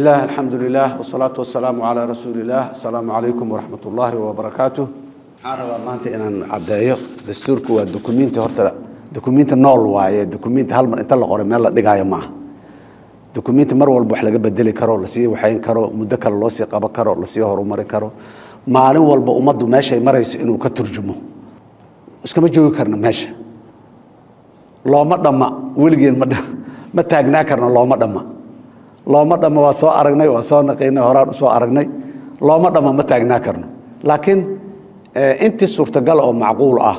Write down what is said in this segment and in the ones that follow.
bismillaah alxamdu lilaah wsalaatu wasalaamu calaa rasuuliillaah assalaamu calaykum waraxmat ullaahi wabarakaatu waxaan rabaa maanta inaan caddeeyo. Dastuurku waa dukumiinti horta dukumiinti nool waaye dukumiinti hal inta la qoray meel la dhigaayo maaha. Dukumiinti mar walba wax laga bedeli karo la sii waxayn karo muddo kale loo sii qaban karo la sii horumarin karo. Maalin walba ummaddu meeshay marayso inuu ka turjumo. Iskama joogi karna meesha. Looma dhamma weligeen ma ma taagnaa karna looma dhamma looma dhamma waa soo aragnay waa soo naqaynay horaan u soo aragnay. Looma dhamma ma taagnaa karno. Laakiin intii suurtagal oo macquul ah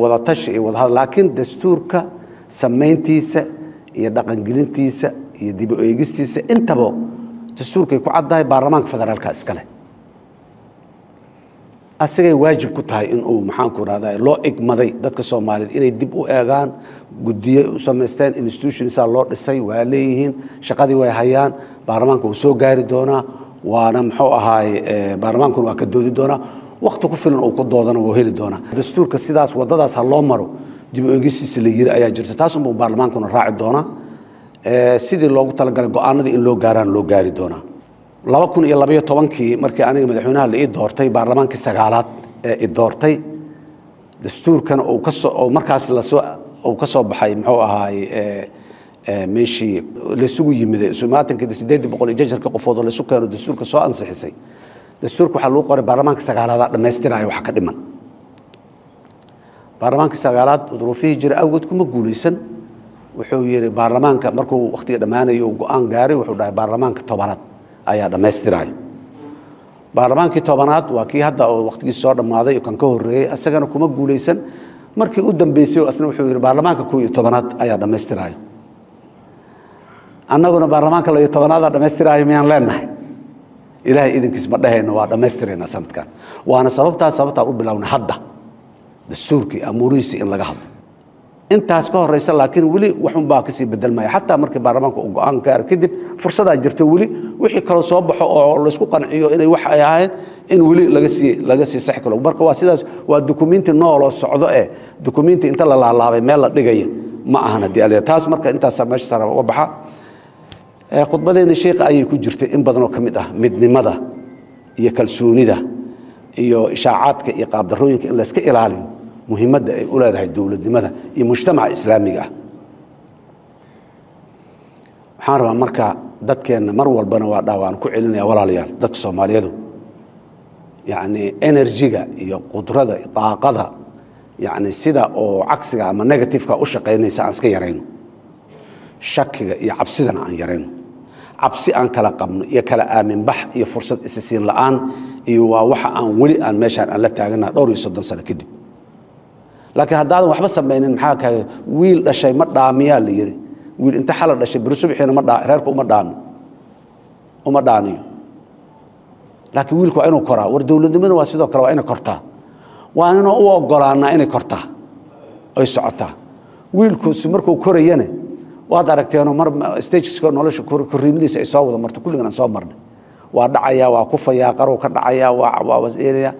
wadatashi iyo wadahadal laakiin dastuurka samayntiisa iyo dhaqangelintiisa iyo dib u eegistiisa intaba dastuurkay ku caddahay baarlamaanka federaalka iskale asigay waajib ku tahay inuu maxaanku rahda loo igmaday dadka soomaaliyeed inay dib u eegaan gudiye u samaysteen institutionsaa loo dhisay waa leeyihiin shaqadii way hayaan baarlamaanka wuu soo gaari doonaa waana muxuu ahaay baarlamaankuna waa ka doodi doonaa wakti ku filan uu ku doodana wuu heli doonaa. Dastuurka sidaas wadadaas ha loo maro dib u eegistiisa la yiri ayaa jirta taas unbuu baarlamaankuna raaci doonaa. Sidii loogu talagalay go'aanadii in loo gaaraan loo gaari doonaa laba kun iyo labaiyo tobankii markii aniga madaxweynaha la ii doortay baarlamaankii sagaalaad ee i doortay dastuurkana uu ka soo markaas la soo ka soo baxay muxuu ahaay meeshii laysugu yimiday isumaatanka sideedii boqol iyo jajarka qofood oo laysu keeno dastuurka soo ansixisay. Dastuurka waxaa lagu qoray baarlamaanka sagaalaada dhammaystiraayo wax ka dhiman. Baarlamaankii sagaalaad duruufihii jira awgeed kuma guulaysan. Wuxuu yihi baarlamaanka markuu wakhtiga dhammaanayo uu go'aan gaaray wuxuu dhahay baarlamaanka tobanaad ayaa dhammaystiraayo baarlamaankii tobanaad waa kii hadda oo wakhtigiisa soo dhammaaday kan ka horreeyey isagana kuma guulaysan. Markii u dambeysay asna wuxuu yihi baarlamaanka iyo tobanaad ayaa dhammaystiraayo. Annaguna baarlamaanka labiyo tobanaada dhammaystiraayo miyaan leenahay? Ilaahay idinkiis ma dhahayno waa dhammaystiraynaa sanadkan. Waana sababtaa sababtaan u bilownay hadda dastuurkii amuurihiisii in laga hadlo intaas ka horeysa laakiin weli waxunbaa ka sii bedelmaya xataa markii baarlamaanka uu go'aan gaaro kadib fursadaa jirto weli wixii kaloo soo baxo oo laysku qanciyo inay wax ay ahayn in weli laga sii laga sii saxi karo. Marka waa sidaas waa dukumiinti nooloo socdo eh dukumiinti inta la laalaabay meel la dhigaya ma ahan haddii taas marka intaasaa meesha sara uga baxa. Khudbadeena sheikha ayay ku jirtay in badanoo ka mid ah midnimada iyo kalsoonida iyo ishaacaadka iyo qaabdarooyinka in layska ilaaliyo muhiimadda ay u leedahay dowladnimada iyo mujtamaca islaamiga. Ah waxaan rabaa marka dadkeenna mar walbana waa dha waan ku celinaya walaalayaal dadka soomaaliyeedu. Yacni enerjiga iyo qudrada daaqada yacni sida oo cagsiga ama negativeka u shaqaynaysa aan iska yarayno. Shakiga iyo cabsidana aan yarayno. Cabsi aan kala qabno iyo kala aaminbax iyo fursad isisiin la'aan iyo waa waxa aan weli aan meeshaan aan la taagana dhowr iyo soddon sano kadib laakiin haddaadan waxba samaynin maxaa kaga wiil dhashay ma dhaamiyaa la yidhi. Wiil inta xala dhashay beri subxiina ma dhaa reerka uma dhaami uma dhaaniyo. Laakiin wiilku waa inuu koraa. War dowladnimada waa sidoo kale waa inay kortaa. Waa inuu u ogolaanaa inay kortaa. Ay socotaa. Wiilkusi markuu korayane waad aragteenoo mar stageska nolosha korriimadiisa ay soo wada marto. Kulligan aan soo marnay. Waa dhacayaa waa kufayaa qarow ka dhacayaa waa waa waseelaya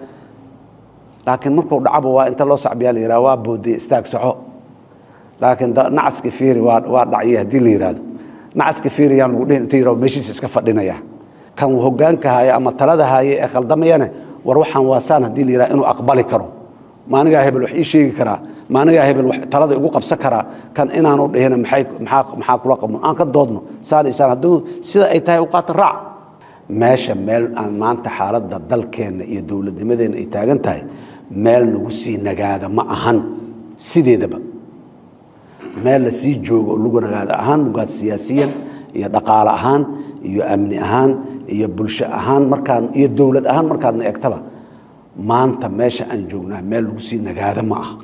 laakiin markuu dhacaba waa inta loo sacbiyaa la yihah waa boodaya istaag soco. Laakiin nacaska fiiri waa waa dhacya haddii la yihahdo nacaska fiiri lagu dhihin inta yihahdo meeshiisa iska fadhinaya. Kan hogaanka haya ama talada haya ee khaldamayane war waxaan waasaan haddii la yihahdo inuu aqbali karo. Maanigaa hebel wax ii sheegi karaa? Maanigaa hebel talada igu qabsan karaa? Kan inaanu dhihina maxaa kula qabno? Aan ka doodno saan isaan hadduu sida ay tahay u qaata raac. Meesha meel aan maanta xaaladda dalkeenna iyo dowladnimadeenna ay taagan tahay meel lagu sii nagaada ma ahan sideedaba. Meel la sii joogo oo lagu nagaado ahaan mugaad siyaasiyan iyo dhaqaale ahaan iyo amni ahaan iyo bulsho ahaan markaan iyo dowlad ahaan markaadna egtaba maanta meesha aan joognaa meel lagu sii nagaado ma aha.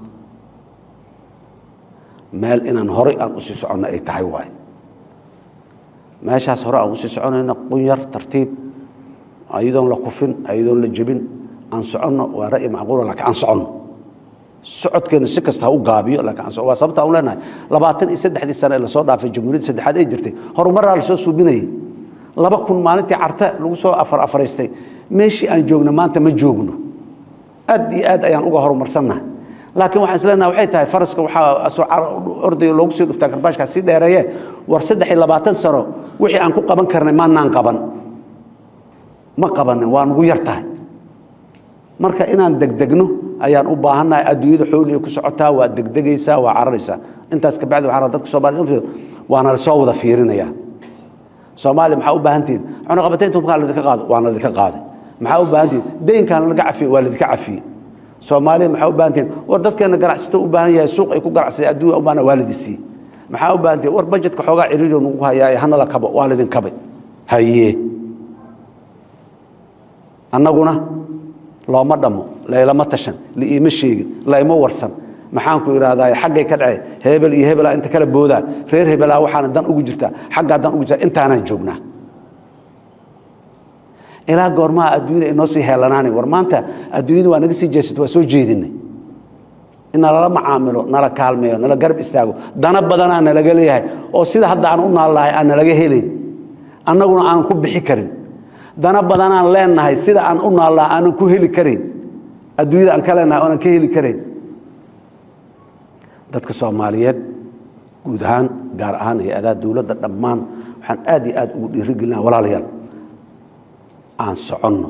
Meel inaan horay aan u sii soconno ay tahay waay meeshaas hore aan u sii soconayno qunyar tartiib ayadoon la kufin ayadoon la jebin aan soconno waa ra'yi macquula laakiin aan soconno. Socodkeena si kasta ha u gaabiyo laakiin aan waa sababta aan leenahay. Labaatan iyo saddexdii sane ee la soo dhaafay jamhuuriyadda saddexaad ay jirtay. Horumaraa la soo suubinayay. Laba kun maalintii carte lagu soo afar afaraystay. Meeshii aan joogno maanta ma joogno. Aad iyo aad ayaan uga horumarsannahay. Laakiin waxaan isleenaha waxay tahay faraska waxaa soo ordaya loogu sii dhuftaa karbaashkaa sii dheereeye. War saddex iyo labaatan sano wixii aan ku qaban karnay maanaan qaban. Ma qabanin waa nugu yar tahay marka inaan degdegno ayaan u baahannahay adduunyada xooliga ku socotaa waa degdegaysaa waa cararaysaa. Intaas kabacdi waxaan dadka soomaaliyed waana la soo wada fiirinayaa. Soomaaliya maxaa u baahantihin cunaqabataynta hubkaa qaado waana ladinka qaaday maxaa u baahantihin deynkaan laga cafiye waa ladinka cafiyey soomaaliya maxaa u baahantihin war dadkeena ganacsato u baahan yahay suuq ay ku ganacsadeen adduunya u baahan waa ladi siiyey. Maxaa u baahantihin war bajetka xoogaa ciriiriyo nagu hayaa hanala kabo waa ladin kabay. Haye annaguna looma dhammo laylama tashan liiima sheegin layma warsan. Maxaanku idhahdaa xaggay ka dhacay hebel iyo hebelaa inta kala boodaa reer hebelaa waxaana dan ugu jirtaa xaggaa dan ugu jirtaa intaanaan joognaa. Ilaa goormaha adduunyada inoo sii heelanaani war maanta adduunyada waa naga sii jeesata waa soo jeedinay. In nalala macaamilo nala kaalmeeyo nala garab istaago dana badanaa nalaga leeyahay oo sida hadda aan u naallahay aan nalaga helayn annaguna aanan ku bixi karin dana badanaan leenahay sida aan u naallaa aanan ku heli karayn adduunyada aan ka leenahay oonan ka heli karayn dadka soomaaliyeed guud ahaan gaar ahaan hay'adaha dowladda dhammaan waxaan aad iyo aad ugu dhiirigelinaa walaalayaal aan soconno.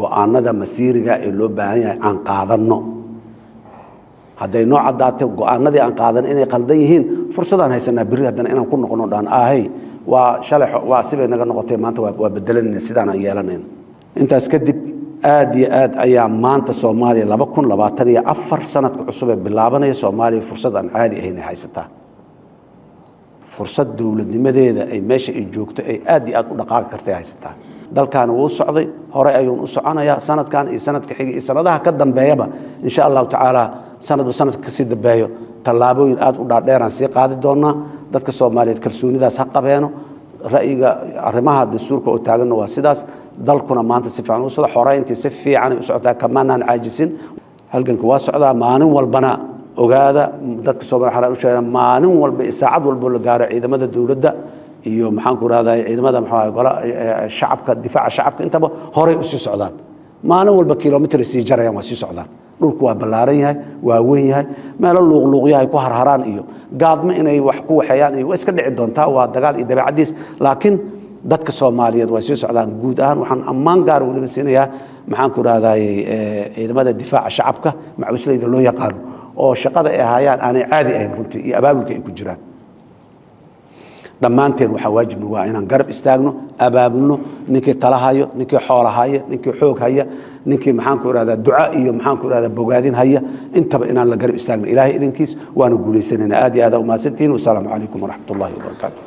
Go'aanada masiiriga ee loo baahan yahay aan qaadanno. Hadday noo caddaatay go'aanadii aan qaadan inay qaldan yihiin fursadaan haysanaa berri haddana inaan ku noqono dhaan ahey waa shalay waa sibay naga noqotay maanta waa bedelanayna sidaanaan yeelanayna intaas kadib aad iyo aad ayaa maanta soomaaliya laba kun labaatan iyo afar sanadka cusub ee bilaabanaya soomaaliya fursad aan caadi ahayn ay haysataa. Fursad dowladnimadeeda ay meesha ay joogto ay aad iyo aad u dhaqaaqi kartay haysataa. Dalkaani wuu socday hore ayuun u soconayaa sanadkan iyo sanadka xiga iyo sanadaha ka dambeeyaba insha allahu tacaala sanadba sanadka ka sii dambeeyo tallaabooyin aad u dhaadheeraan sii qaadi doonaa dadka soomaaliyeed kalsoonidaas ha qabeeno. Ra'yiga arrimaha dastuurka oo taaganna waa sidaas. Dalkuna maanta si fiican u socda. Xoreyntii si fiicanay u socotaa. Kamaanaan caajisin. Halganka waa socdaa. Maalin walbana ogaada. Dadka soomaliya waxaan u maalin walba saacad walbo la gaaro ciidamada dowladda iyo maxaanku rahdaa ciidamada maxaa gola shacabka difaaca shacabka intaba horay u sii socdaan. Maalin walba kilomitr sii jarayaan waa sii socdaan dhulku waa ballaaran yahay waa weyn yahay. Meelo luuqluuqyahay ku harharaan iyo gaadmo inay wax ku waxeeyaan iyo waa iska dhici doontaa. Waa dagaal iyo dabeecadiis. Laakiin dadka soomaaliyeed waa sii socdaan guud ahaan. Waxaan ammaan gaara weliba siinayaa maxaanku rahdaay ciidamada difaaca shacabka macusleyda loo yaqaano oo shaqada ay hayaan aanay caadi ahayn runtii iyo abaabulka ay ku jiraan. Dhammaanteen waxaa waajib nagu ah inaan garab istaagno abaabulno ninkii tala hayo ninkii xoola haya ninkii haya ninkii maxaanku irahdaa duca iyo maxaanku irahdaa bogaadin haya intaba inaan la garab istaagno. Ilaahay idinkiis waana guulaysanayna. Aad iyo aad aa umahadsantihiin wasalaamu calaykum waraxmat ullahi wabarakaatu